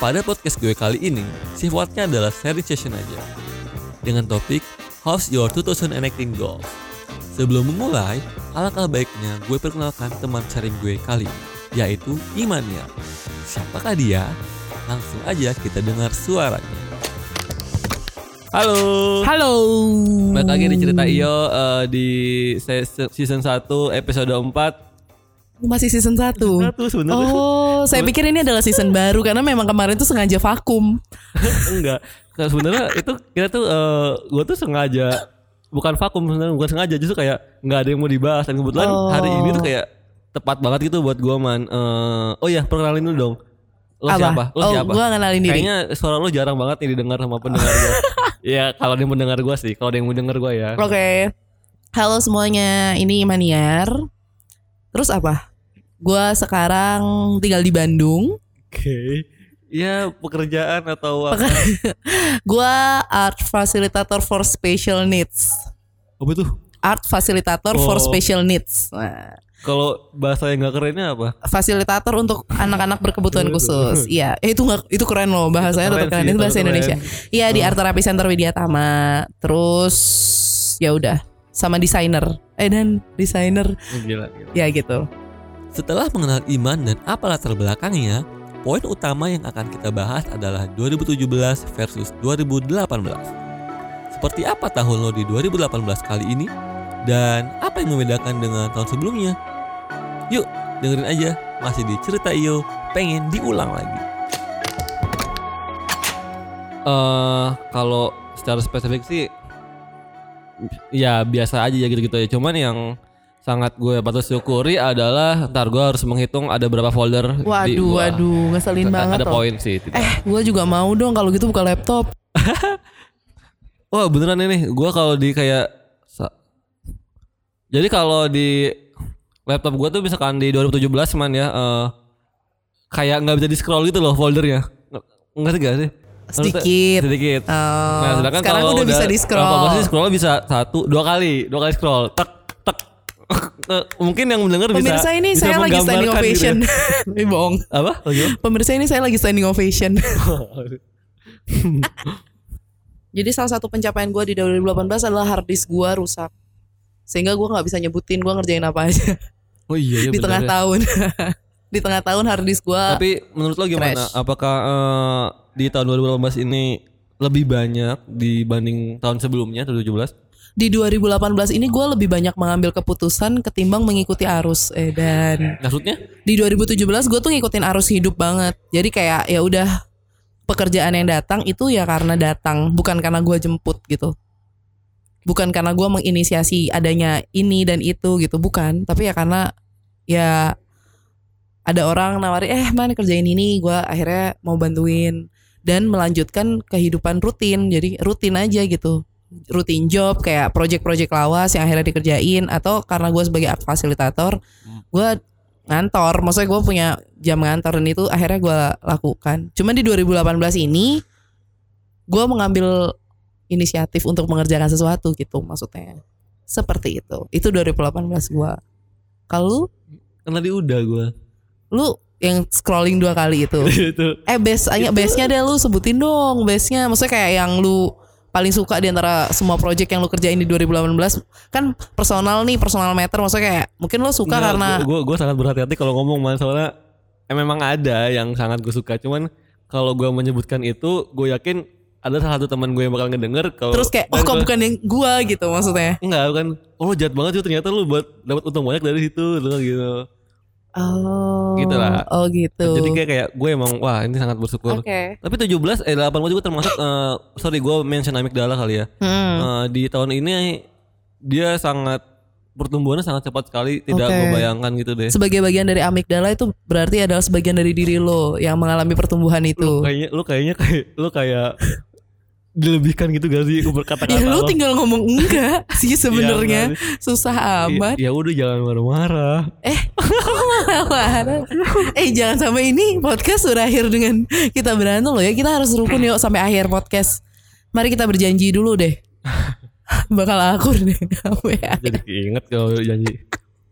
pada podcast gue kali ini sifatnya adalah seri session aja dengan topik How's Your 2018 Goals. Sebelum memulai, alangkah baiknya gue perkenalkan teman sharing gue kali ini, yaitu Imania. Siapakah dia? Langsung aja kita dengar suaranya. Halo. Halo. Balik lagi di cerita Iyo eh, di se- season 1 episode 4 Masih season 1. Satu sebenarnya. Oh, saya pikir ini adalah season baru karena memang kemarin tuh sengaja vakum. Enggak. Sebenarnya itu kita tuh eh, gue tuh sengaja bukan vakum sebenarnya bukan sengaja justru kayak nggak ada yang mau dibahas dan kebetulan Oh. hari ini tuh kayak tepat banget gitu buat gue man. Eh, oh ya perkenalin dulu dong. Lo Apa? siapa? Lo Oh, siapa? gua ngenalin diri. Kayaknya suara lo jarang banget nih didengar sama pendengar gue. ya kalau dia mendengar gue sih, kalau ada yang mau denger gue ya. Oke. Halo semuanya, ini Imaniar. Terus apa? Gua sekarang tinggal di Bandung. Oke. Ya pekerjaan atau apa? Gua art facilitator for special needs. Apa tuh? Art facilitator for Oh. special needs. Nah, Kalau bahasa yang gak kerennya apa? fasilitator untuk anak-anak berkebutuhan khusus. Iya, eh, itu nggak itu keren loh bahasanya Itu tetap keren keren. sih, Itu bahasa itu keren. Indonesia. Iya di Art Therapy Center Widya Tama. Terus ya udah sama desainer. Eh dan desainer Gila, gila. ya gitu. Setelah mengenal Iman dan apa latar belakangnya, poin utama yang akan kita bahas adalah 2017 versus 2018. Seperti apa tahun lo di 2018 kali ini? Dan apa yang membedakan dengan tahun sebelumnya? Yuk, dengerin aja. Masih di cerita Iyo, pengen diulang lagi. Eh, kalau secara spesifik sih ya biasa aja ya gitu-gitu ya. Cuman yang sangat gue patut syukuri adalah ntar gue harus menghitung ada berapa folder di Waduh, gua. waduh, ngeselin Ada- banget ada loh. poin sih tidak. Eh, gue juga mau dong kalau gitu buka laptop. Wah beneran ini gue kalau di kayak jadi kalau di laptop gue tuh misalkan di 2017 man ya eh, kayak nggak bisa di scroll gitu loh foldernya Nge- ngerti gak sih Sedikit. sedikit Oh, nah sedangkan sekarang kalau udah bisa di scroll. apa sih scroll bisa satu dua kali dua kali scroll tek mungkin yang mendengar bisa Pemirsa ini bisa saya lagi standing gitu ovation. Ini bohong. apa? Pemirsa ini saya lagi standing ovation. Jadi salah satu pencapaian gue di 2018 adalah hard disk gue rusak. Sehingga gue nggak bisa nyebutin gue ngerjain apa aja oh iya, iya di tengah ya. tahun. di tengah tahun hard disk gue Tapi menurut lo gimana? crash. Apakah eh, di tahun 2018 ini lebih banyak dibanding tahun sebelumnya 2017? Di 2018 ini gue lebih banyak mengambil keputusan ketimbang mengikuti arus. Eh dan Maksudnya? di 2017 gue tuh ngikutin arus hidup banget. Jadi kayak ya udah pekerjaan yang datang itu ya karena datang, bukan karena gue jemput gitu. Bukan karena gue menginisiasi adanya ini dan itu gitu, bukan. Tapi ya karena ya ada orang nawari eh mana kerjain ini, gue akhirnya mau bantuin dan melanjutkan kehidupan rutin. Jadi rutin aja gitu. Rutin job kayak project-project lawas yang akhirnya dikerjain atau karena gue sebagai art fasilitator, gue ngantor. Maksudnya gue punya jam ngantor dan itu akhirnya gue lakukan. Cuman di 2018 ini gue mengambil inisiatif untuk mengerjakan sesuatu gitu maksudnya. Seperti itu. Itu 2018 gue kalau Kan tadi udah gue. lu yang scrolling dua kali itu. Itu. eh base base nya deh lu sebutin dong base nya maksudnya kayak yang lu paling suka di antara semua project yang lu kerjain di 2018 kan personal nih personal meter maksudnya kayak mungkin lu suka karena gue gue sangat berhati-hati kalau ngomong man soalnya eh, memang ada yang sangat gue suka. Cuman kalau gue menyebutkan itu, gue yakin ada salah satu teman gue yang bakal ngedenger kalau terus kayak oh kok bukan yang gua? gitu maksudnya. Enggak kan oh lu jahat banget sih ternyata lu buat dapat untung banyak dari situ gitu oh Gitu lah. oh gitu jadi kayak kayak gue emang wah ini sangat bersyukur oke Tapi 17 eh 18 juga termasuk eh, sorry gue mention amigdala kali ya. Hmm. Eh, di tahun ini dia sangat pertumbuhannya sangat cepat sekali, tidak Oke. membayangkan gitu deh. sebagai bagian dari amigdala itu berarti adalah sebagian dari diri lo yang mengalami pertumbuhan Lu itu kayaknya lu kayaknya kayak lu kayak dilebihkan gitu gak sih berkata-kata ya lo lo? tinggal ngomong enggak sih sebenarnya Iya, susah I- amat Ya udah jangan marah-marah. eh marah-marah. eh jangan sampai ini podcast berakhir dengan kita berantem loh ya kita harus rukun yuk sampai akhir podcast mari kita berjanji dulu deh bakal akur deh sampai akhir. Jadi keinget kalau janji.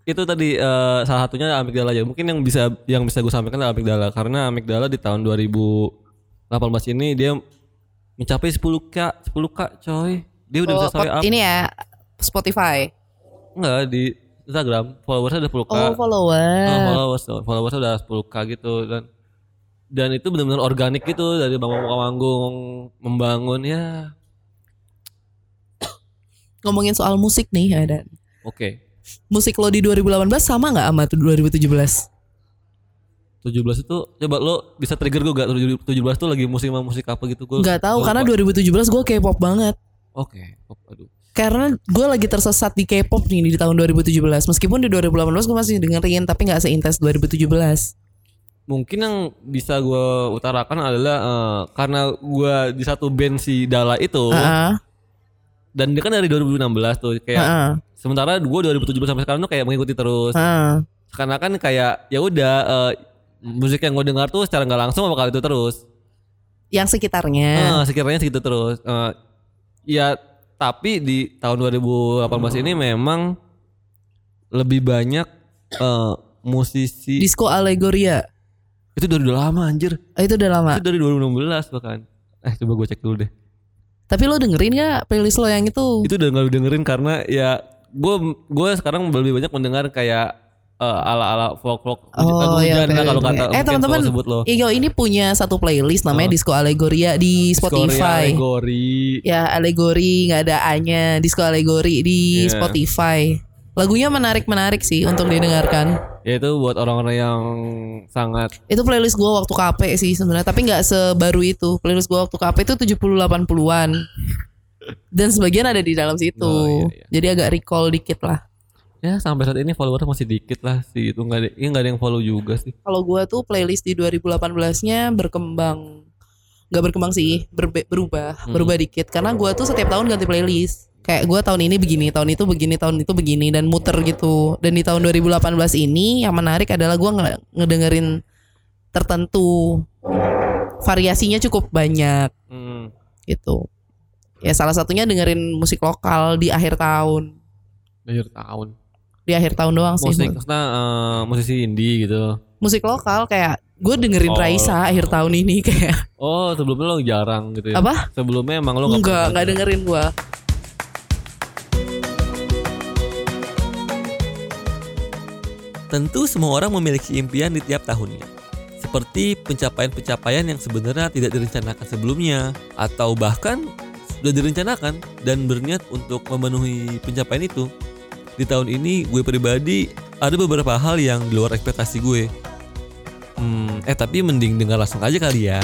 Itu tadi eh, salah satunya amigdala aja. Mungkin yang bisa yang bisa gue sampaikan adalah amigdala karena amigdala di tahun 2000 18 ini dia mencapai 10k 10k coy. Dia udah Oh, bisa story pot- up. ini ya Spotify. enggak di Instagram. Followersnya ada 10k Oh follower. Nah, followers followers udah 10k gitu dan dan itu benar-benar organik gitu dari bangun manggung membangun ya. Ngomongin soal musik nih ya dan. Oke. Musik lo di 2018 sama nggak sama tuh 2017? 17 itu coba lo bisa trigger gue gak 17 tuh lagi musim musik apa gitu gue Gak tahu karena lupa. 2017 gue K-pop banget. oke pop, aduh Karena gue lagi tersesat di K-pop nih di tahun 2017. Meskipun di 2018 gue masih dengerin tapi nggak seintens 2017. mungkin yang bisa gue utarakan adalah eh, karena gue di satu band si Dala itu Heeh. dan dia kan dari 2016 tuh kayak Heeh. sementara gue 2017 sampai sekarang tuh kayak mengikuti terus Heeh. karena kan kayak ya udah eh, musik yang gue dengar tuh secara nggak langsung bakal itu terus Yang sekitarnya. Eh, sekiranya segitu terus Eh, ya tapi di tahun 2018 ini memang lebih banyak eh, musisi Disco Allegoria. itu dari udah lama anjir Oh, itu udah lama. itu dari 2016 bahkan eh coba gue cek dulu deh Tapi lo dengerin gak playlist lo yang itu? itu udah gak dengerin karena ya gue gue sekarang lebih banyak mendengar kayak eh, ala-ala folk folk Oh iya, hujan lah kalau kata. Eh teman-teman, Igo ini punya satu playlist namanya Disco Allegoria di Spotify. Alegori Ya Allegori nggak ada A-nya Disco Allegori di Iya. Spotify. Lagunya menarik-menarik sih untuk didengarkan. ya itu buat orang-orang yang sangat Itu playlist gue waktu KP sih sebenarnya, tapi nggak sebaru itu. Playlist gue waktu KP itu 70 80-an. Dan sebagian ada di dalam situ. Oh, iya, iya. Jadi agak recall dikit lah. Ya sampai saat ini follower masih dikit lah sih itu nggak ada ya nggak ada yang follow juga sih Kalau gue tuh playlist di 2018-nya berkembang nggak berkembang sih, berbe- berubah, Hmm. berubah dikit. Karena gue tuh setiap tahun ganti playlist. Kayak gue tahun ini begini, tahun itu begini, tahun itu begini dan muter gitu. Dan di tahun 2018 ini yang menarik adalah gue nge ngedengerin tertentu. Variasinya cukup banyak hmm. gitu. Ya salah satunya dengerin musik lokal di akhir tahun. akhir tahun Di akhir tahun doang sih. musik maksudnya eh, musisi indie gitu Musik lokal kayak gue dengerin Oh. Raisa akhir tahun ini kayak oh sebelumnya lo jarang gitu ya Apa? sebelumnya emang lo nggak Enggak, pernah enggak dengerin gua. Tentu semua orang memiliki impian di tiap tahunnya. Seperti pencapaian-pencapaian yang sebenarnya tidak direncanakan sebelumnya atau bahkan sudah direncanakan dan berniat untuk memenuhi pencapaian itu. Di tahun ini gue pribadi ada beberapa hal yang di luar ekspektasi gue. Hmm, eh tapi mending dengar langsung aja kali ya.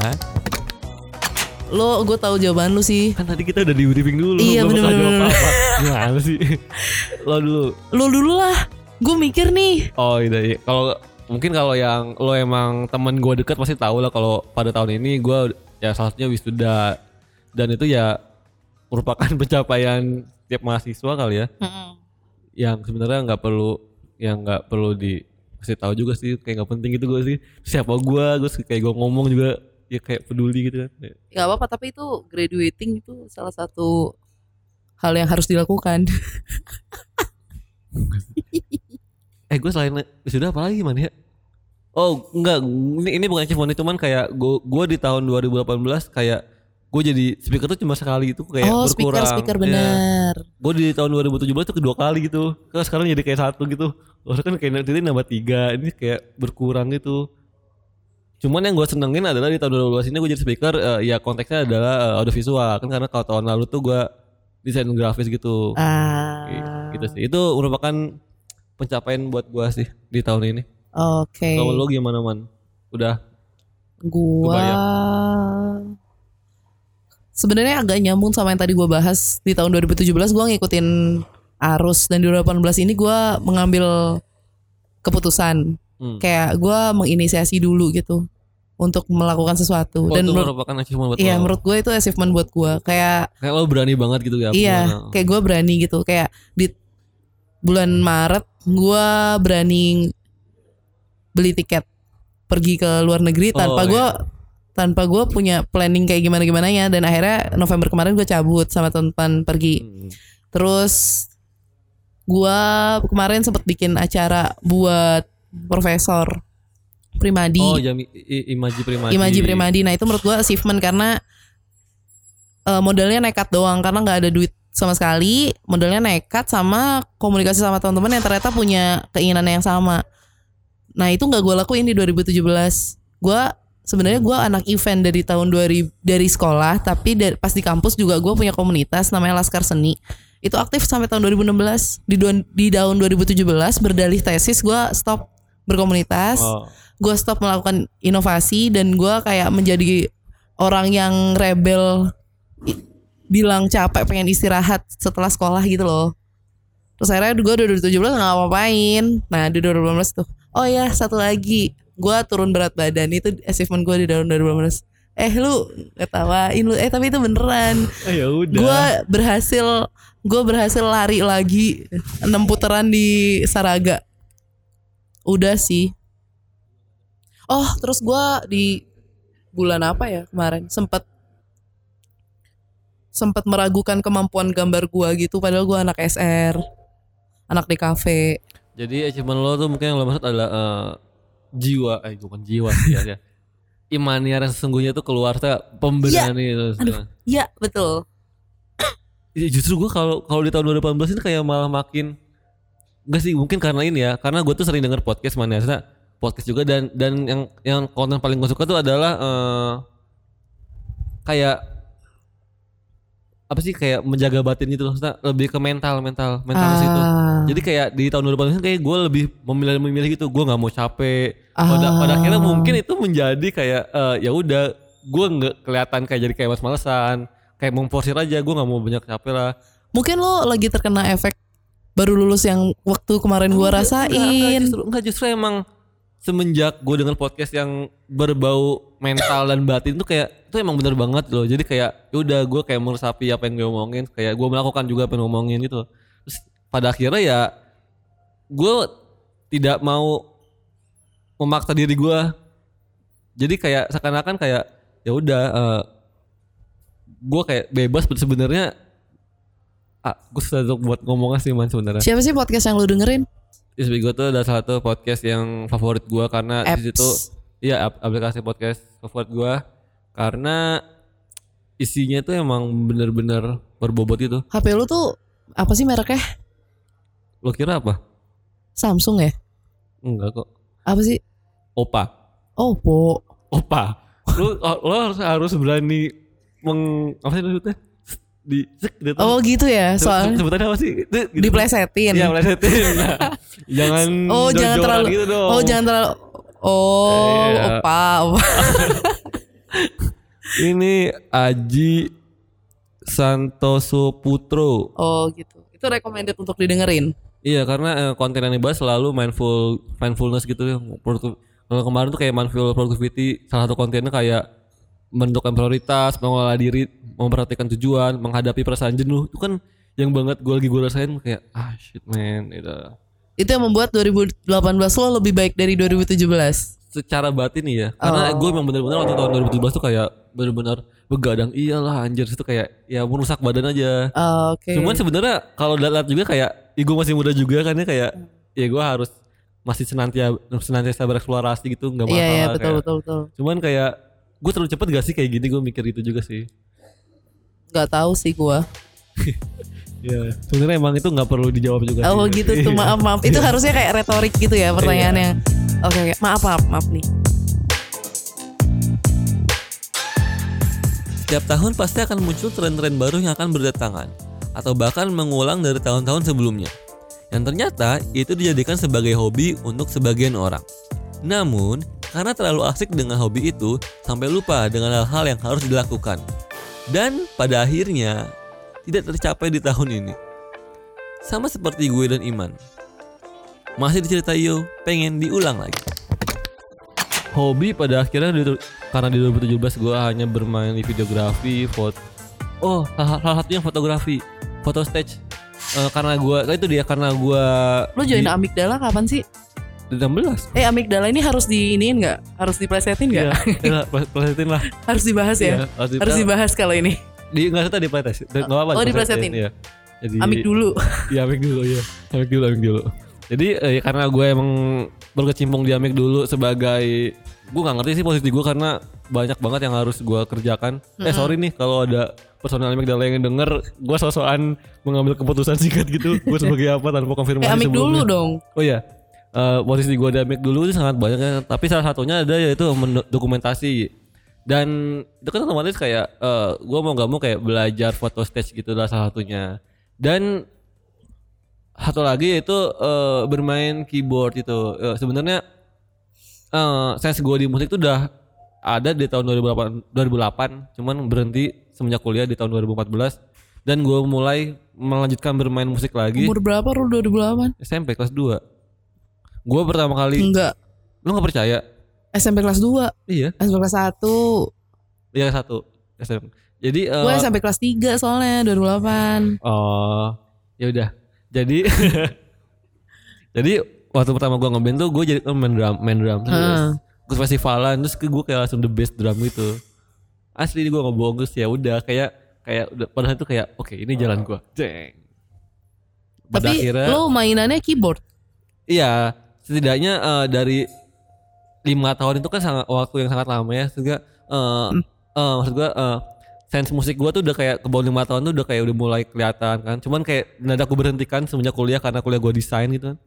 Lo gue tahu jawaban lu sih. Kan tadi kita udah di briefing dulu. Iya, gua bakal bener, jawab bener, apa-apa. Gimana sih? Lo dulu. Lo dulu lah. Gue mikir nih. Oh iya, iya. Kalau mungkin kalau yang lo emang temen gue deket pasti tahu lah kalau pada tahun ini gue ya salah satunya wisuda dan itu ya merupakan pencapaian tiap mahasiswa kali ya yang sebenarnya nggak perlu yang nggak perlu di kasih tahu juga sih kayak nggak penting gitu gue sih. Siapa gue gue kayak gue ngomong juga ya kayak peduli gitu kan. Gak apa-apa tapi itu graduating itu salah satu hal yang harus dilakukan. eh gue selain wisuda apa lagi man ya? Oh enggak ini, ini bukan achievement cuman kayak gue gue di tahun 2018 kayak gue jadi speaker tuh cuma sekali itu kayak oh speaker berkurang. speaker Ya. benar. gue di tahun 2017 tuh kedua kali gitu. Kan sekarang jadi kayak satu gitu. Lalu kan kayak nanti nambah tiga ini kayak berkurang gitu. Cuman yang gue senengin adalah di tahun 2012 ini gue jadi speaker eh, ya konteksnya adalah eh, audiovisual. Kan karena kalau tahun lalu tuh gue desain grafis gitu. Ah. gitu sih. Itu merupakan pencapaian buat gue sih di tahun ini. Oke. kalau lo gimana man? Udah? Gua sebenarnya agak nyambung sama yang tadi gua bahas di tahun 2017 gua ngikutin arus dan di 2018 ini gua mengambil keputusan. Hmm. kayak gua menginisiasi dulu gitu untuk melakukan sesuatu. Oh, dan itu menurut merupakan achievement buat iya lo? menurut gue itu achievement buat gua. Kayak kayak lo berani banget gitu ya iya kayak gua berani gitu. Kayak di bulan Maret gua berani beli tiket pergi ke luar negeri Oh, tanpa iya. Tanpa gue punya planning kayak gimana gimana ya dan akhirnya November kemarin gue cabut sama teman pergi Hmm. terus gua kemarin sempat bikin acara buat profesor Primadi. Oh, I- I- Imaji Primadi. Imaji Primadi. Nah itu menurut gue achievement karena eh, modalnya nekat doang karena nggak ada duit sama sekali. Modalnya nekat sama komunikasi sama teman-teman yang ternyata punya keinginan yang sama. Nah itu nggak gue lakuin di 2017. Gue sebenarnya gue anak event dari tahun 2000 dari sekolah, tapi dari, pas di kampus juga gue punya komunitas namanya Laskar Seni. Itu aktif sampai tahun 2016. Di, dua- di tahun 2017 berdalih tesis gue stop berkomunitas Oh. gue stop melakukan inovasi dan gue kayak menjadi orang yang rebel bilang capek pengen istirahat setelah sekolah gitu loh terus akhirnya gue 2017 nggak ngapain nah di 2018 tuh oh ya satu lagi gue turun berat badan itu achievement gue di tahun 2018 eh lu ketawain lu. Eh tapi itu beneran. Oh, ya udah. gue berhasil gue berhasil lari lagi enam putaran di Saraga. Udah sih. Oh terus gue di bulan apa ya kemarin? Sempat sempat meragukan kemampuan gambar gue gitu padahal gue anak SR anak di kafe. Jadi achievement lo tuh mungkin yang lo maksud adalah eh, jiwa, eh bukan jiwa sih ya. ya. Imaniar yang sesungguhnya tuh keluar tuh pemberani itu. aduh iya betul Ya, justru gue kalau kalau di tahun 2018 ini kayak malah makin enggak sih mungkin karena ini ya karena gue tuh sering denger podcast mana podcast juga dan dan yang yang konten paling gue suka tuh adalah eh, kayak apa sih kayak menjaga batin gitu loh lebih ke mental mental mental ke situ. Ah. jadi kayak di tahun 2018 kayak gue lebih memilih memilih gitu. Gue nggak mau capek. Pada Ah. pada akhirnya mungkin itu menjadi kayak eh, ya udah gue nggak kelihatan kayak jadi kayak mas-malesan kayak memforsir aja gue nggak mau banyak capek lah. Mungkin lo lagi terkena efek baru lulus yang waktu kemarin gue rasain enggak, enggak, justru, enggak justru emang semenjak gue dengar podcast yang berbau mental dan batin tuh kayak itu emang bener banget loh. Jadi kayak ya udah gue kayak meresapi apa yang gue omongin kayak gue melakukan juga apa yang gue omongin gitu terus pada akhirnya ya gue tidak mau memaksa diri gue jadi kayak seakan-akan kayak ya udah eh, gue kayak bebas sebenarnya. Ah, gue untuk buat ngomongnya sih man sebenarnya. Siapa sih podcast yang lo dengerin SB gue tuh ada salah satu podcast yang favorit gue karena di situ iya ap- aplikasi podcast favorit gue karena isinya tuh emang bener-bener berbobot gitu. HP lu tuh apa sih mereknya Lo kira apa? Samsung ya Enggak kok. apa sih Opa. Oppo Opa. Lo lo harus harus berani meng apa sih maksudnya? Di cek gitu. oh gitu ya soalnya sebutannya apa sih? Itu, gitu. diplesetin Iya, plesetin. Nah, jangan oh jangan terlalu gitu dong. oh jangan terlalu oh Iya. opa opa Ini Aji Santoso Putro. oh gitu itu recommended untuk didengerin Iya karena eh, konten yang dibahas selalu mindful mindfulness gitu ya. Kalau kemarin tuh kayak mindful productivity salah satu kontennya kayak menentukan prioritas, mengolah diri, memperhatikan tujuan, menghadapi perasaan jenuh. Itu kan yang banget gue lagi gue rasain kayak ah shit man gitu. itu yang membuat 2018 lo lebih baik dari 2017 Secara batin ya. Karena Oh. gue emang bener-bener waktu tahun 2017 tuh kayak bener-bener begadang iyalah anjir itu kayak ya merusak badan aja. Oh, oke Cuman sebenarnya kalau lihat juga kayak ego masih muda juga kan ya kayak ya gue harus masih senantiasa senantiasa bereksplorasi gitu nggak masalah. iya iya betul kayak. betul betul Cuman kayak gue terlalu cepet gak sih kayak gini gue mikir itu juga sih. nggak tahu sih gua Iya. Sebenarnya emang itu nggak perlu dijawab juga. oh sih. gitu tuh Iya. maaf maaf itu harusnya kayak retorik gitu ya pertanyaannya oke oke maaf maaf maaf nih Setiap tahun pasti akan muncul tren-tren baru yang akan berdatangan atau bahkan mengulang dari tahun-tahun sebelumnya. Yang ternyata itu dijadikan sebagai hobi untuk sebagian orang. Namun, karena terlalu asik dengan hobi itu, sampai lupa dengan hal-hal yang harus dilakukan. Dan pada akhirnya tidak tercapai di tahun ini. Sama seperti gue dan Iman. Masih diceritain yo, pengen diulang lagi. Hobi pada akhirnya di- karena di 2017 gue hanya bermain di videografi, foto. Oh, salah satunya fotografi, foto stage. Eh, karena gue, itu dia karena gue lo join amigdala kapan sih di 16 eh amigdala ini harus diiniin nggak harus diplesetin nggak Iya, iya, pelesetin lah. harus dibahas ya Iya, harus, harus dibahas kalau ini Di nggak usah dipletes. Nggak apa-apa. Oh, diplesetin. Iya. Jadi amig dulu Iya, amik dulu ya. Amik dulu, amik dulu. Jadi eh, karena gue emang berkecimpung di Amik dulu sebagai gue nggak ngerti sih posisi gue karena banyak banget yang harus gue kerjakan. Eh sorry nih kalau ada personal Amik dan yang denger gue sosokan mengambil keputusan singkat gitu. gue sebagai apa tanpa konfirmasi Eh, amik sebelumnya. dulu dong. Oh iya. Eh, posisi gue Amik dulu itu sangat banyak ya. Tapi salah satunya ada yaitu dokumentasi. Dan itu kan otomatis kayak eh gue mau gak mau kayak belajar foto stage gitu lah salah satunya. Dan satu lagi yaitu eh, bermain keyboard itu. Eh, Sebenarnya eh sense gue di musik itu udah ada di tahun 2008, 2008 cuman berhenti semenjak kuliah di tahun 2014 dan gue mulai melanjutkan bermain musik lagi Umur berapa lu 2008? SMP kelas 2 Gue pertama kali Enggak. Lu gak percaya? SMP kelas 2, Iya SMP kelas 1. Iya satu SMP Jadi eh, Gue SMP kelas 3 soalnya 2008. Oh ya udah Jadi Jadi waktu pertama gue ngeband tuh gue jadi eh, main drum main drum terus Heeh. Terus festivalan terus gue kayak langsung the best drum gitu Asli gue ngebohong terus ya udah kayak kayak udah padahal itu kayak oke ini jalan gue Jeng Pada Tapi akhirnya lo mainannya keyboard. Iya, setidaknya eh, dari lima tahun itu kan sangat waktu yang sangat lama ya. Sehingga eh eh, maksud gua eh, sense musik gua tuh udah kayak ke bawah lima tahun tuh udah kayak udah mulai kelihatan kan. Cuman kayak mendadak aku berhentikan semenjak kuliah karena kuliah gua desain gitu kan.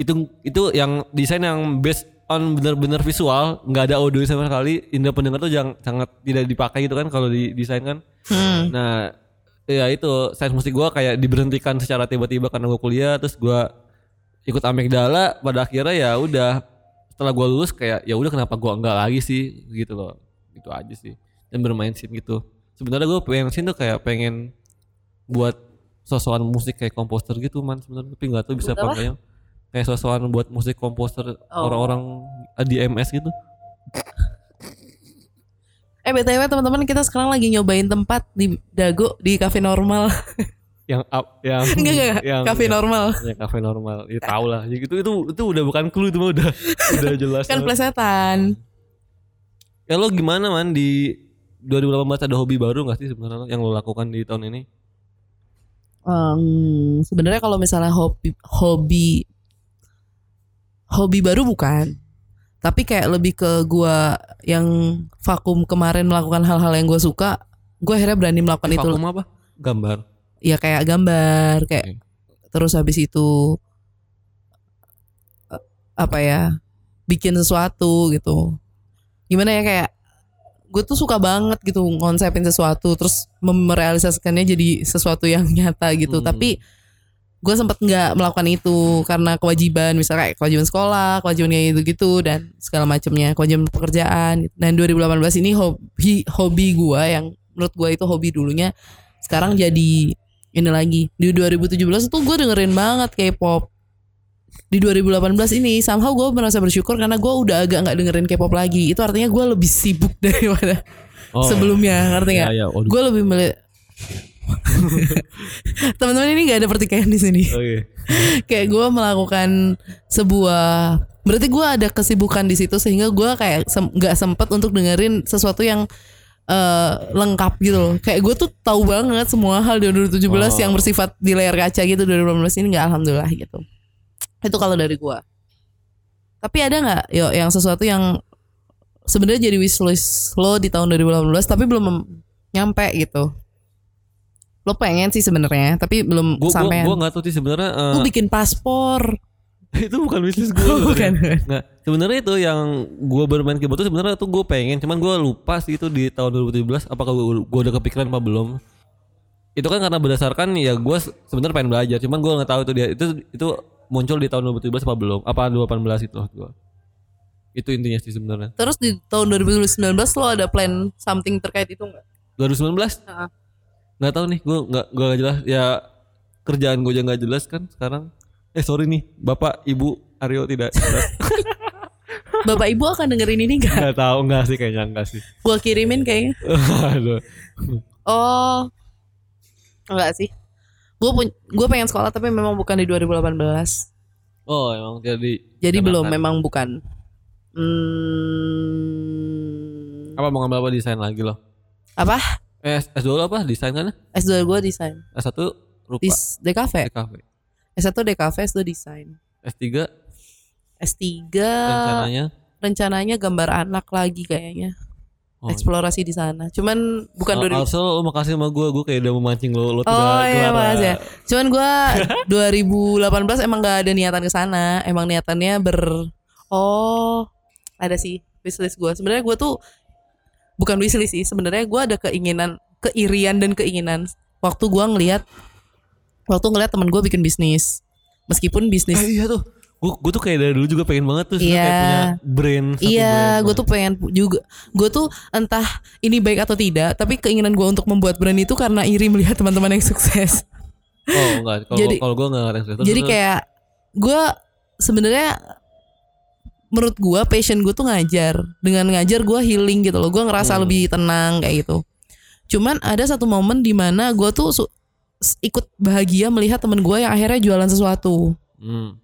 Itu itu yang desain yang based on bener-bener visual, nggak ada audio sama sekali. Indra pendengar tuh jangan sangat tidak dipakai gitu kan kalau di desain kan. Hmm. Nah, ya itu sains musik gua kayak diberhentikan secara tiba-tiba karena gua kuliah terus gua ikut amigdala pada akhirnya ya udah setelah gua lulus kayak ya udah kenapa gua enggak lagi sih gitu loh. Itu aja sih. Dan bermain scene gitu. Sebenarnya gua pengen scene tuh kayak pengen buat sosokan musik kayak komposer gitu man sebenarnya tapi nggak tahu bisa apa enggaknya. Kayak sosokan buat musik komposer Oh. orang-orang di MS gitu. Eh BTW teman-teman kita sekarang lagi nyobain tempat di Dago di cafe normal. Yang up yang Enggak enggak, yang cafe normal. Ya kafe normal. Ya tau lah. Ya gitu itu itu udah bukan clue itu mah udah udah jelas. Kan plesetan. ya lo gimana man di 2018 ada hobi baru gak sih sebenarnya yang lo lakukan di tahun ini? Em, sebenarnya kalau misalnya hobi hobi hobi baru bukan tapi kayak lebih ke gua yang vakum kemarin melakukan hal-hal yang gue suka gue akhirnya berani melakukan itu Vakum apa? Gambar. Ya kayak gambar kayak Oke. terus habis itu eh, apa ya bikin sesuatu gitu gimana ya kayak gue tuh suka banget gitu ngonsepin sesuatu terus merealisasikannya jadi sesuatu yang nyata gitu Hmm. tapi gue sempat nggak melakukan itu karena kewajiban misalnya kayak kewajiban sekolah kewajiban kayak gitu gitu dan segala macamnya kewajiban pekerjaan gitu. dan 2018 ini hobi hobi gue yang menurut gue itu hobi dulunya sekarang jadi ini lagi. Di 2017 tuh gue dengerin banget K-pop. Di 2018 ini somehow gue merasa bersyukur karena gue udah agak nggak dengerin K-pop lagi. Itu artinya gue lebih sibuk daripada Oh, sebelumnya ngerti nggak? Ya, ya. Gue lebih milih teman-teman ini nggak ada pertikaian di sini. Oke. kayak gue melakukan sebuah berarti gue ada kesibukan di situ sehingga gue kayak sem- nggak sempet untuk dengerin sesuatu yang eh, lengkap gitu loh kayak gue tuh tahu banget semua hal di 2017 Oh. yang bersifat di layar kaca gitu 2018 ini nggak alhamdulillah gitu itu kalau dari gue tapi ada nggak yo yang sesuatu yang sebenarnya jadi wishlist lo di tahun 2018 tapi belum nyampe gitu lo pengen sih sebenarnya tapi belum gue sampai gue nggak tahu sih sebenarnya. eh, Gue bikin paspor. itu bukan wishlist gue. Bukan. Nggak. Sebenarnya itu yang gue bermain keyboard itu sebenarnya tuh gue pengen. Cuman gue lupa sih itu di tahun 2017. Apakah gue udah kepikiran apa belum? Itu kan karena berdasarkan ya gue se- sebenarnya pengen belajar. Cuman gue nggak tahu itu dia itu itu muncul di tahun 2017 apa belum? Apa 2018 itu gue. Itu intinya sih sebenarnya. Terus di tahun 2019 lo ada plan something terkait itu enggak? 2019? Heeh. Nggak tahu nih, gue nggak gue nggak jelas. Ya kerjaan gue aja nggak jelas kan sekarang. Eh sorry nih, bapak, ibu Aryo tidak. Bapak Ibu akan dengerin ini enggak? nggak tahu nggak sih kayaknya nggak sih. Gua kirimin kayaknya. Aduh. Oh. Enggak sih. Gue pun gue pengen sekolah tapi memang bukan di 2018. Oh emang jadi. Jadi Karena belum kan- memang bukan. Hmm, Apa mau ngambil apa desain lagi loh? apa? Eh S2 lo apa desain kan? S2 gue desain. S1 rupa Di DKV. DKV. S1 DKV, S2 desain. S3 S3 rencananya rencananya gambar anak lagi kayaknya. Oh. Eksplorasi di sana. Cuman bukan Al- 2000 Also lo makasih sama gue Gue kayak udah memancing lo Lo Oh iya makasih ya. Cuman gua 2018 emang gak ada niatan ke sana. Emang niatannya ber Oh, ada sih wishlist gua. Sebenarnya gua tuh bukan wishlist sih. Sebenarnya gua ada keinginan, keirian dan keinginan waktu gua ngelihat waktu ngelihat temen gua bikin bisnis. Meskipun bisnis Eh, iya tuh gue gue tuh kayak dari dulu juga pengen banget tuh sebenarnya Iya. kayak punya brand satu Iya, brand. gue tuh pengen juga. Gue tuh entah ini baik atau tidak, tapi keinginan gue untuk membuat brand itu karena iri melihat teman-teman yang sukses. oh enggak kalau Jadi- kalau gue enggak ngerti Jadi terus- kayak gue sebenarnya menurut gue passion gue tuh ngajar. Dengan ngajar gue healing gitu loh. Gue ngerasa Hmm. lebih tenang kayak gitu. Cuman ada satu momen di mana gue tuh ikut bahagia melihat temen gue yang akhirnya jualan sesuatu, Hmm.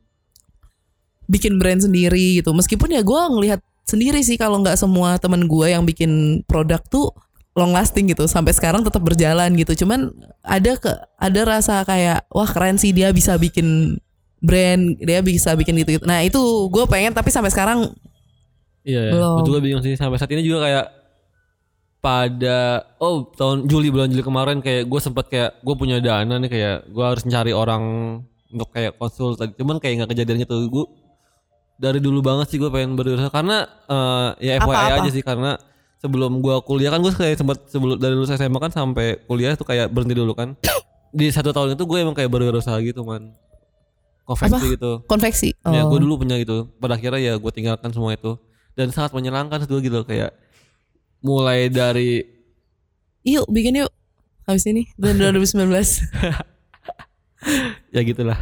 Bikin brand sendiri gitu. Meskipun ya gue ngelihat sendiri sih kalau nggak semua temen gue yang bikin produk tuh long lasting gitu sampai sekarang tetap berjalan gitu cuman ada ke ada rasa kayak wah keren sih dia bisa bikin brand dia bisa bikin gitu, -gitu. nah itu gue pengen tapi sampai sekarang Iya, ya. Belum. gue juga bingung sih sampai saat ini juga kayak pada oh tahun Juli bulan Juli kemarin kayak gue sempat kayak gue punya dana nih kayak gue harus mencari orang untuk kayak konsul tadi cuman kayak nggak kejadian gitu gue dari dulu banget sih gue pengen berusaha karena eh, ya FYI Apa-apa? aja sih karena sebelum gue kuliah kan gue kayak sempat sebelum dari lulus SMA kan sampai kuliah tuh kayak berhenti dulu kan. Di satu tahun itu gue emang kayak berusaha gitu man. Konveksi gitu. Konveksi? Ya Oh. gue dulu punya gitu. Pada akhirnya ya gue tinggalkan semua itu. Dan sangat menyenangkan itu gitu Kayak Mulai dari yuk bikin yuk. Habis ini tahun 2019 Ya gitulah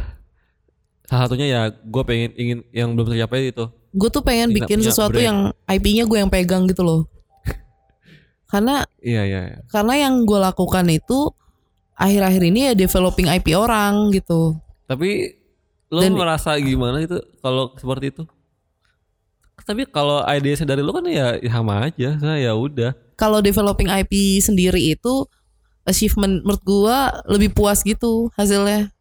Salah satunya ya Gue pengen ingin Yang belum tercapai itu gue tuh pengen Nggak bikin sesuatu brand. yang IP-nya gue yang pegang gitu loh karena Iya iya iya. karena yang gue lakukan itu akhir-akhir ini ya developing IP orang gitu Tapi Lo Dan- merasa gimana itu Kalau seperti itu Tapi kalau ide dari lo kan ya, sama aja Saya ya udah kalau developing IP sendiri itu achievement menurut gua lebih puas gitu hasilnya.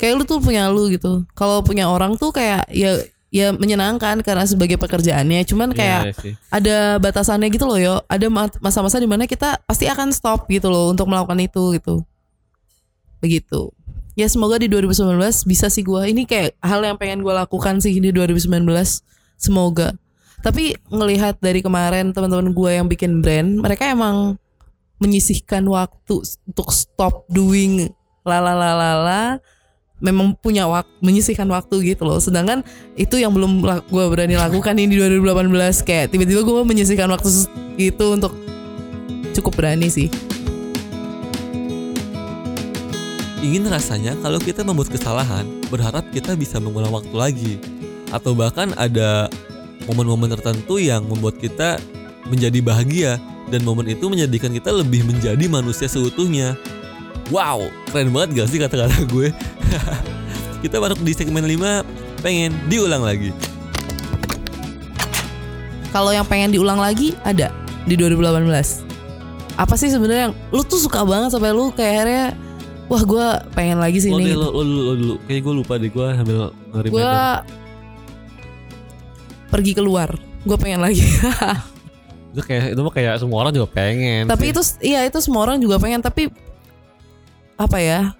Kayak lu tuh punya lu gitu. Kalau punya orang tuh kayak ya ya menyenangkan karena sebagai pekerjaannya. Cuman kayak Iya sih. ada batasannya gitu loh yo. Ada ma- masa-masa di mana kita pasti akan stop gitu loh untuk melakukan itu gitu. Begitu. Ya semoga di 2019 bisa sih gua. Ini kayak hal yang pengen gua lakukan sih di 2019. Semoga. Tapi ngelihat dari kemarin teman-teman gua yang bikin brand, mereka emang menyisihkan waktu untuk stop doing lalalalala memang punya waktu menyisihkan waktu gitu loh sedangkan itu yang belum gue berani lakukan ini di 2018 kayak tiba-tiba gue menyisihkan waktu gitu untuk cukup berani sih Ingin rasanya kalau kita membuat kesalahan, berharap kita bisa mengulang waktu lagi. Atau bahkan ada momen-momen tertentu yang membuat kita menjadi bahagia dan momen itu menjadikan kita lebih menjadi manusia seutuhnya. Wow, keren banget gak sih kata-kata gue? kita masuk di segmen 5 pengen diulang lagi. kalau yang pengen diulang lagi ada di 2018 apa sih sebenarnya yang lu tuh suka banget sampai lu kayak akhirnya wah gue pengen lagi sih Lo, ini lo, lo dulu, lo dulu. Kayaknya gue lupa deh gue sambil gue pergi keluar gue pengen lagi Itu kayak itu mah kayak semua orang juga pengen. tapi sih. itu iya itu semua orang juga pengen tapi apa ya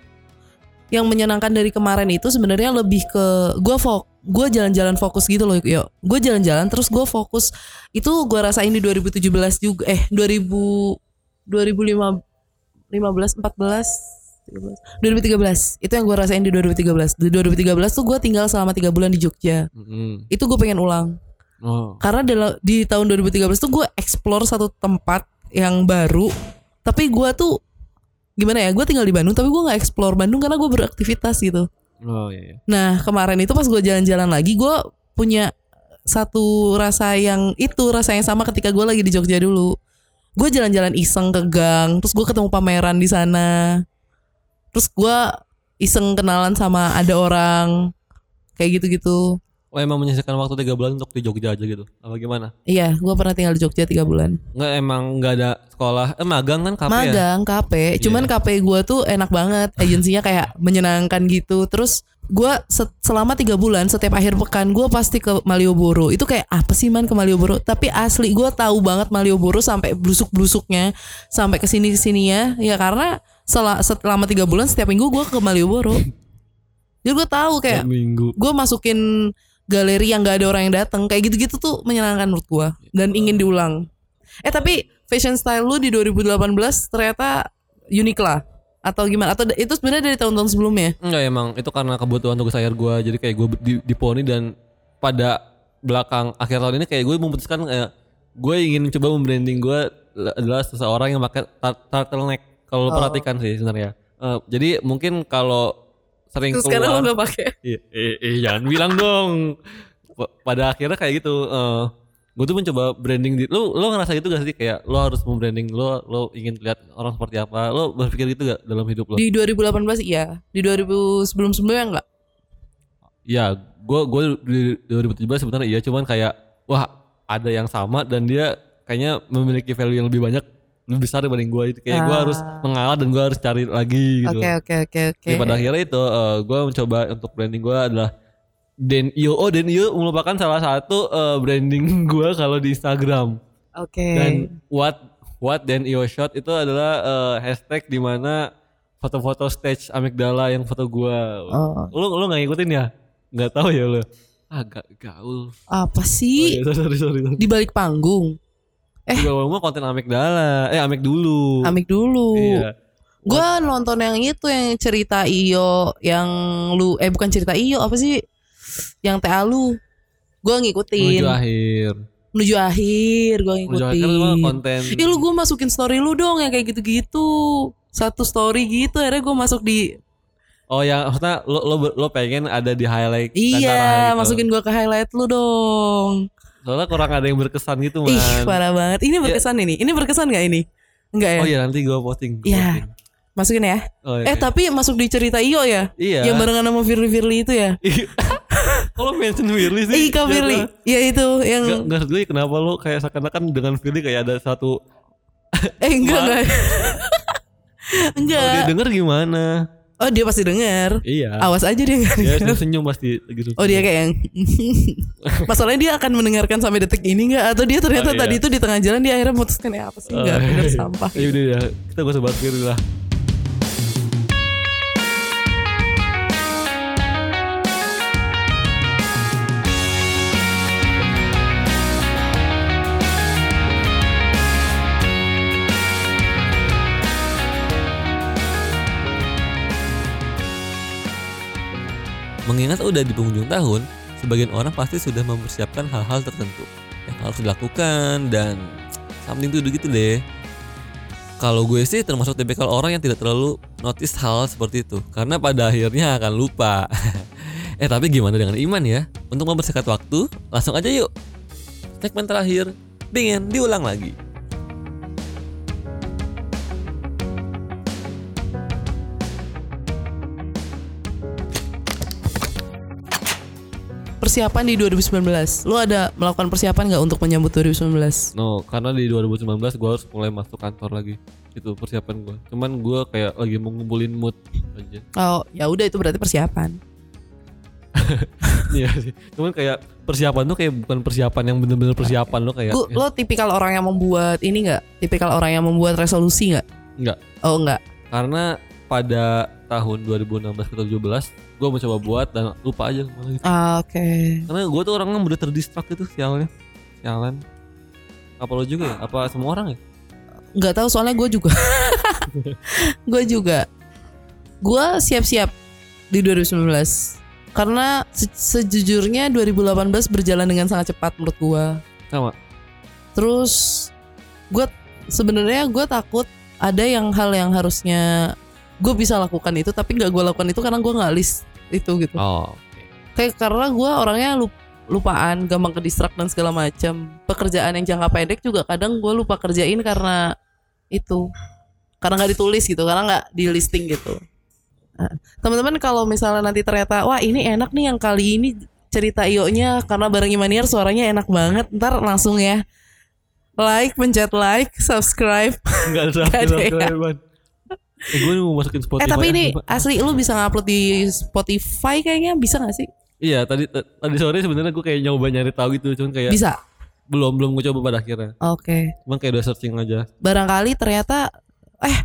yang menyenangkan dari kemarin itu sebenarnya lebih ke gue fok gue jalan-jalan fokus gitu loh yuk gue jalan-jalan terus gue fokus. Itu gue rasain di 2017 juga eh 2000 2015 15 14 13 2013 itu yang gue rasain di 2013 di 2013 tuh gue tinggal selama tiga bulan di Jogja. Mm-mm. itu gue pengen ulang. Oh. karena dalam di tahun 2013 tuh gue explore satu tempat yang baru tapi gue tuh gimana ya gue tinggal di Bandung tapi gue nggak explore Bandung karena gue beraktivitas gitu. Oh iya, iya. nah kemarin itu pas gue jalan-jalan lagi gue punya satu rasa yang itu rasa yang sama ketika gue lagi di Jogja dulu. Gue jalan-jalan iseng ke gang terus gue ketemu pameran di sana. Terus gue iseng kenalan sama ada orang kayak gitu-gitu Oh emang menyisihkan waktu tiga bulan untuk di Jogja aja gitu? Apa gimana? Iya, gue pernah tinggal di Jogja tiga bulan. Nggak emang nggak ada sekolah? Eh magang kan KP ya? Magang, KP. Cuman KP gue tuh enak banget. Agensinya kayak menyenangkan gitu. Terus gue selama tiga bulan setiap akhir pekan gue pasti ke Malioboro. Itu kayak apa sih man ke Malioboro? Tapi asli gue tahu banget Malioboro sampai blusuk-blusuknya, sampai ke sini ke sininya. Ya karena sel selama tiga bulan setiap minggu gue ke Malioboro. Jadi gue tahu kayak gue masukin galeri yang gak ada orang yang datang kayak gitu-gitu tuh menyenangkan menurut gua dan ingin diulang. Eh tapi fashion style lu di 2018 ternyata unik lah atau gimana atau itu sebenarnya dari tahun-tahun sebelumnya? Enggak emang itu karena kebutuhan tugas akhir gua jadi kayak gue di, di poni dan pada belakang akhir tahun ini kayak gue memutuskan kayak gue ingin coba membranding gue adalah seseorang yang pakai turtleneck kalau oh. perhatikan sih sebenarnya. Uh, jadi mungkin kalau sering Terus keluar. sekarang lo gak pakai. Iya, eh, eh, jangan bilang dong. Pada akhirnya kayak gitu. Uh, eh, gue tuh mencoba branding di lo lo ngerasa gitu gak sih kayak lo harus membranding lo lo ingin lihat orang seperti apa lo berpikir gitu gak dalam hidup lo di 2018 iya di 2000 sebelum sebelumnya enggak ya gue gue di 2017 sebenarnya iya cuman kayak wah ada yang sama dan dia kayaknya memiliki value yang lebih banyak besar dibanding gue itu kayak ah. gue harus mengalah dan gue harus cari lagi gitu. Oke oke oke oke. Pada akhirnya itu uh, eh, gue mencoba untuk branding gue adalah Den Iyo. Oh Den Iyo merupakan salah satu uh, branding gue kalau di Instagram. Oke. Okay. Dan what what Den Iyo shot itu adalah uh, hashtag di mana foto-foto stage amigdala yang foto gue. Oh. Lu lu nggak ngikutin ya? Nggak tahu ya lu? Agak gaul. Apa sih? Oh, iya, sorry, sorry, sorry. Di balik panggung. Eh, juga ngomong konten Amigdala. Eh, Amig dulu. Amig dulu. Iya. Gua nonton yang itu yang cerita Iyo yang lu eh bukan cerita Iyo apa sih? Yang TA lu. Gua ngikutin. Menuju akhir. Menuju akhir gua ngikutin. Menuju akhir konten. Ih lu gua masukin story lu dong yang kayak gitu-gitu. Satu story gitu akhirnya gua masuk di Oh yang maksudnya lo, lo, lo pengen ada di highlight Iya masukin gua ke highlight lu dong Soalnya kurang ada yang berkesan gitu man. Ih parah banget. Ini berkesan ya. ini. Ini berkesan gak ini? Enggak ya? Oh iya nanti gue posting. Iya. Masukin ya. Oh, iya. Eh tapi masuk di cerita Iyo ya? Iya. Yang barengan sama Firly Firly itu ya? Kalau mention Firly sih? Iya Firly. Iya itu yang. Gak, gak gue kenapa lo kayak seakan-akan dengan Firly kayak ada satu. eh enggak enggak. enggak. Kalau dia denger gimana? Oh dia pasti dengar. Iya. Awas aja dia Iya dia senyum pasti gitu. Oh dia kayak yang Masalahnya dia akan mendengarkan sampai detik ini nggak Atau dia ternyata oh, iya. tadi itu di tengah jalan dia akhirnya memutuskan ya apa sih Enggak oh, iya. sampah Ya udah ya Kita gak usah bahas lah Mengingat udah di penghujung tahun, sebagian orang pasti sudah mempersiapkan hal-hal tertentu yang harus dilakukan dan something to do gitu deh. Kalau gue sih termasuk tipikal orang yang tidak terlalu notice hal seperti itu karena pada akhirnya akan lupa. eh tapi gimana dengan iman ya? Untuk mempersingkat waktu, langsung aja yuk. Segmen terakhir, pengen diulang lagi. Persiapan di 2019? Lu ada melakukan persiapan nggak untuk menyambut 2019? No, karena di 2019 gue harus mulai masuk kantor lagi. Itu persiapan gue. Cuman gue kayak lagi mau ngumpulin mood aja. Oh, ya udah itu berarti persiapan. Iya sih. Cuman kayak persiapan tuh kayak bukan persiapan yang bener-bener persiapan lo kayak. Lu, ya. lo tipikal orang yang membuat ini nggak? Tipikal orang yang membuat resolusi nggak? Nggak. Oh nggak. Karena pada tahun 2016 ke 2017 gue mencoba buat dan lupa aja gitu. Ah, oke. Okay. Karena gue tuh orangnya mudah terdistrak gitu sialnya. Sialan. Apa lo juga ya? Apa semua orang ya? Nggak tahu soalnya gue juga. gue juga. Gue siap-siap di 2019. Karena se sejujurnya 2018 berjalan dengan sangat cepat menurut gue. Sama. Terus gue sebenarnya gue takut ada yang hal yang harusnya gue bisa lakukan itu tapi nggak gue lakukan itu karena gue nggak list itu gitu oh okay. kayak karena gue orangnya lup, lupaan gampang ke distrak dan segala macam pekerjaan yang jangka pendek juga kadang gue lupa kerjain karena itu karena nggak ditulis gitu karena nggak di listing gitu nah, teman-teman kalau misalnya nanti ternyata wah ini enak nih yang kali ini cerita Iyo-nya karena bareng Imaniar suaranya enak banget. Ntar langsung ya like, pencet like, subscribe. Enggak ada ya. Eh gue mau masukin Spotify. eh tapi ini asli lu bisa ngupload di Spotify kayaknya bisa gak sih? Iya tadi tadi sore sebenarnya gue kayak nyoba nyari tahu gitu cuman kayak Bisa. belum belum gue coba pada akhirnya. Oke. Cuman kayak udah searching aja. Barangkali ternyata eh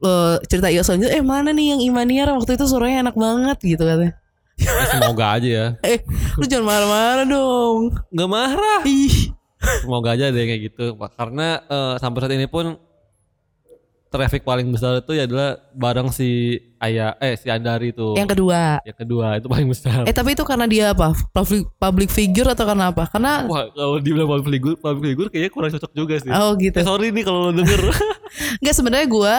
eh, cerita Iyo selanjutnya eh mana nih yang Imaniar waktu itu suaranya enak banget gitu katanya. Ya, semoga aja ya. Eh, lu jangan marah-marah dong. Nggak marah. Ih. Semoga aja deh kayak gitu. Karena eh, sampai saat ini pun traffic paling besar itu ya adalah bareng si Ayah eh si Andari itu. Yang kedua. Yang kedua itu paling besar. Eh tapi itu karena dia apa? Public, public figure atau karena apa? Karena Wah kalau dibilang public figure, public figure kayaknya kurang cocok juga sih. oh gitu. Eh, sorry nih kalau lo denger. Enggak sebenarnya gua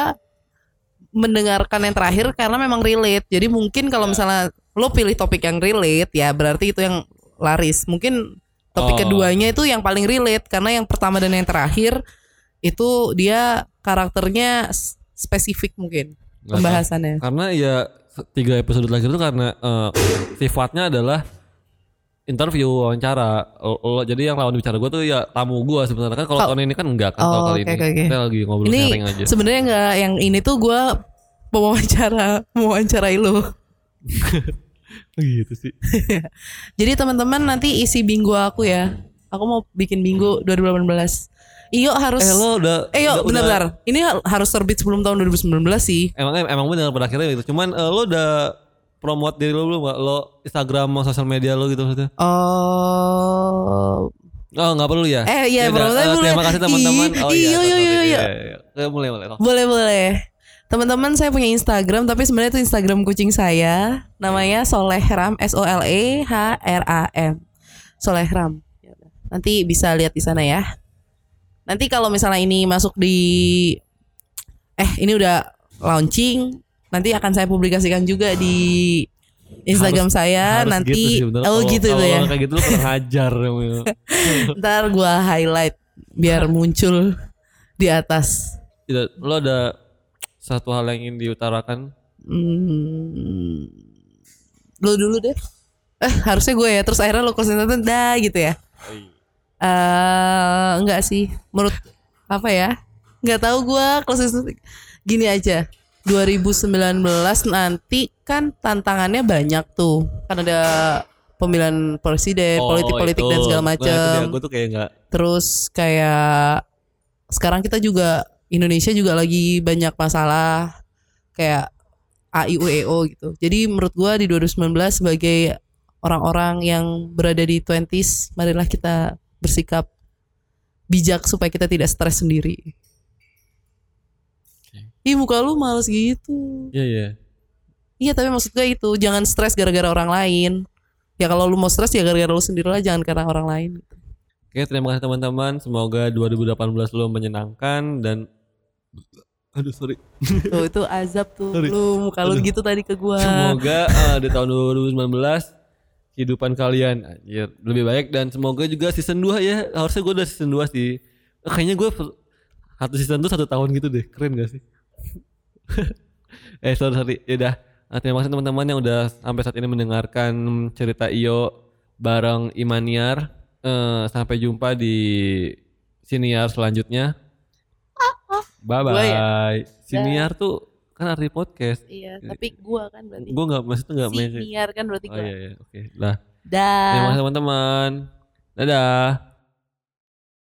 mendengarkan yang terakhir karena memang relate. Jadi mungkin kalau misalnya lo pilih topik yang relate ya berarti itu yang laris. Mungkin topik Oh. keduanya itu yang paling relate karena yang pertama dan yang terakhir itu dia karakternya spesifik mungkin Nggak pembahasannya. karena ya tiga episode terakhir itu karena eh, sifatnya adalah interview wawancara Lo- lo- jadi yang lawan bicara gue tuh ya tamu gue sebenarnya kan kalau Oh. tahun ini kan enggak kan Oh, kalau kali oke, ini oke. kita lagi ngobrol Ini sharing aja sebenarnya nggak yang ini tuh gua pewawancara mewawancarai lo. gitu sih Jadi teman-teman nanti isi bingo aku ya. Aku mau bikin bingo 2018. Iyo harus eh lo udah Eh yo benar-benar. Ini ha- harus terbit sebelum tahun 2019 sih. emang emang benar pada akhirnya gitu cuman eh, lo udah promote diri lo belum nggak? lo Instagram mau sosial media lo gitu maksudnya Oh. oh nggak perlu ya Eh, iya, promote eh, boleh. terima kasih teman-teman oh iya, iya, iya, iya. iya, iya. Eh, mulai mulai Boleh boleh. Teman-teman saya punya Instagram tapi sebenarnya itu Instagram kucing saya. Namanya Solehram S O L E H R A M. Solehram. Nanti bisa lihat di sana ya. Nanti kalau misalnya ini masuk di eh ini udah launching, nanti akan saya publikasikan juga di Instagram saya Harus nanti gitu sih, bener. oh Kalau- gitu itu ya. kayak gitu lo kurang ajar emang. Ntar gua highlight biar muncul di atas. Tidak, lo ada satu hal yang ingin diutarakan Hmm, lu dulu deh. Eh harusnya gue ya. Terus akhirnya lu closing statement dah gitu ya. Eh enggak sih. Menurut apa ya? Nggak tahu gue closing statement. Gini aja. 2019 nanti kan tantangannya banyak tuh. Kan ada pemilihan presiden, politik-politik dan segala macam. gue tuh kayak nggak Terus kayak sekarang kita juga Indonesia juga lagi banyak masalah kayak AIUEO gitu. Jadi menurut gua di 2019 sebagai orang-orang yang berada di 20s, marilah kita bersikap bijak supaya kita tidak stres sendiri. Ih muka lu males gitu. Iya iya. Iya tapi maksud gue itu jangan stres gara-gara orang lain. Ya kalau lu mau stres ya gara-gara lu sendiri lah jangan karena orang lain. Oke terima kasih teman-teman. Semoga 2018 lo menyenangkan dan aduh sorry. Tuh itu azab tuh. Sorry. Lu muka lu gitu tadi ke gua. Semoga eh, di tahun 2019 kehidupan kalian anjir, lebih baik dan semoga juga season 2 ya. Harusnya gue udah season 2 sih. Eh, kayaknya gue satu season tuh satu tahun gitu deh. Keren gak sih? eh sorry sorry. Yaudah. Nah, terima kasih teman-teman yang udah sampai saat ini mendengarkan cerita Iyo bareng Imaniar. Eh, sampai jumpa di siniar selanjutnya. Bye Gua ya? bye. Siniar tuh kan arti podcast. Iya, tapi gua kan berarti. Gue nggak maksudnya nggak mention. Niar kan berarti Oh gua. iya iya oke. Lah. Dah. Terima kasih teman-teman. Dadah.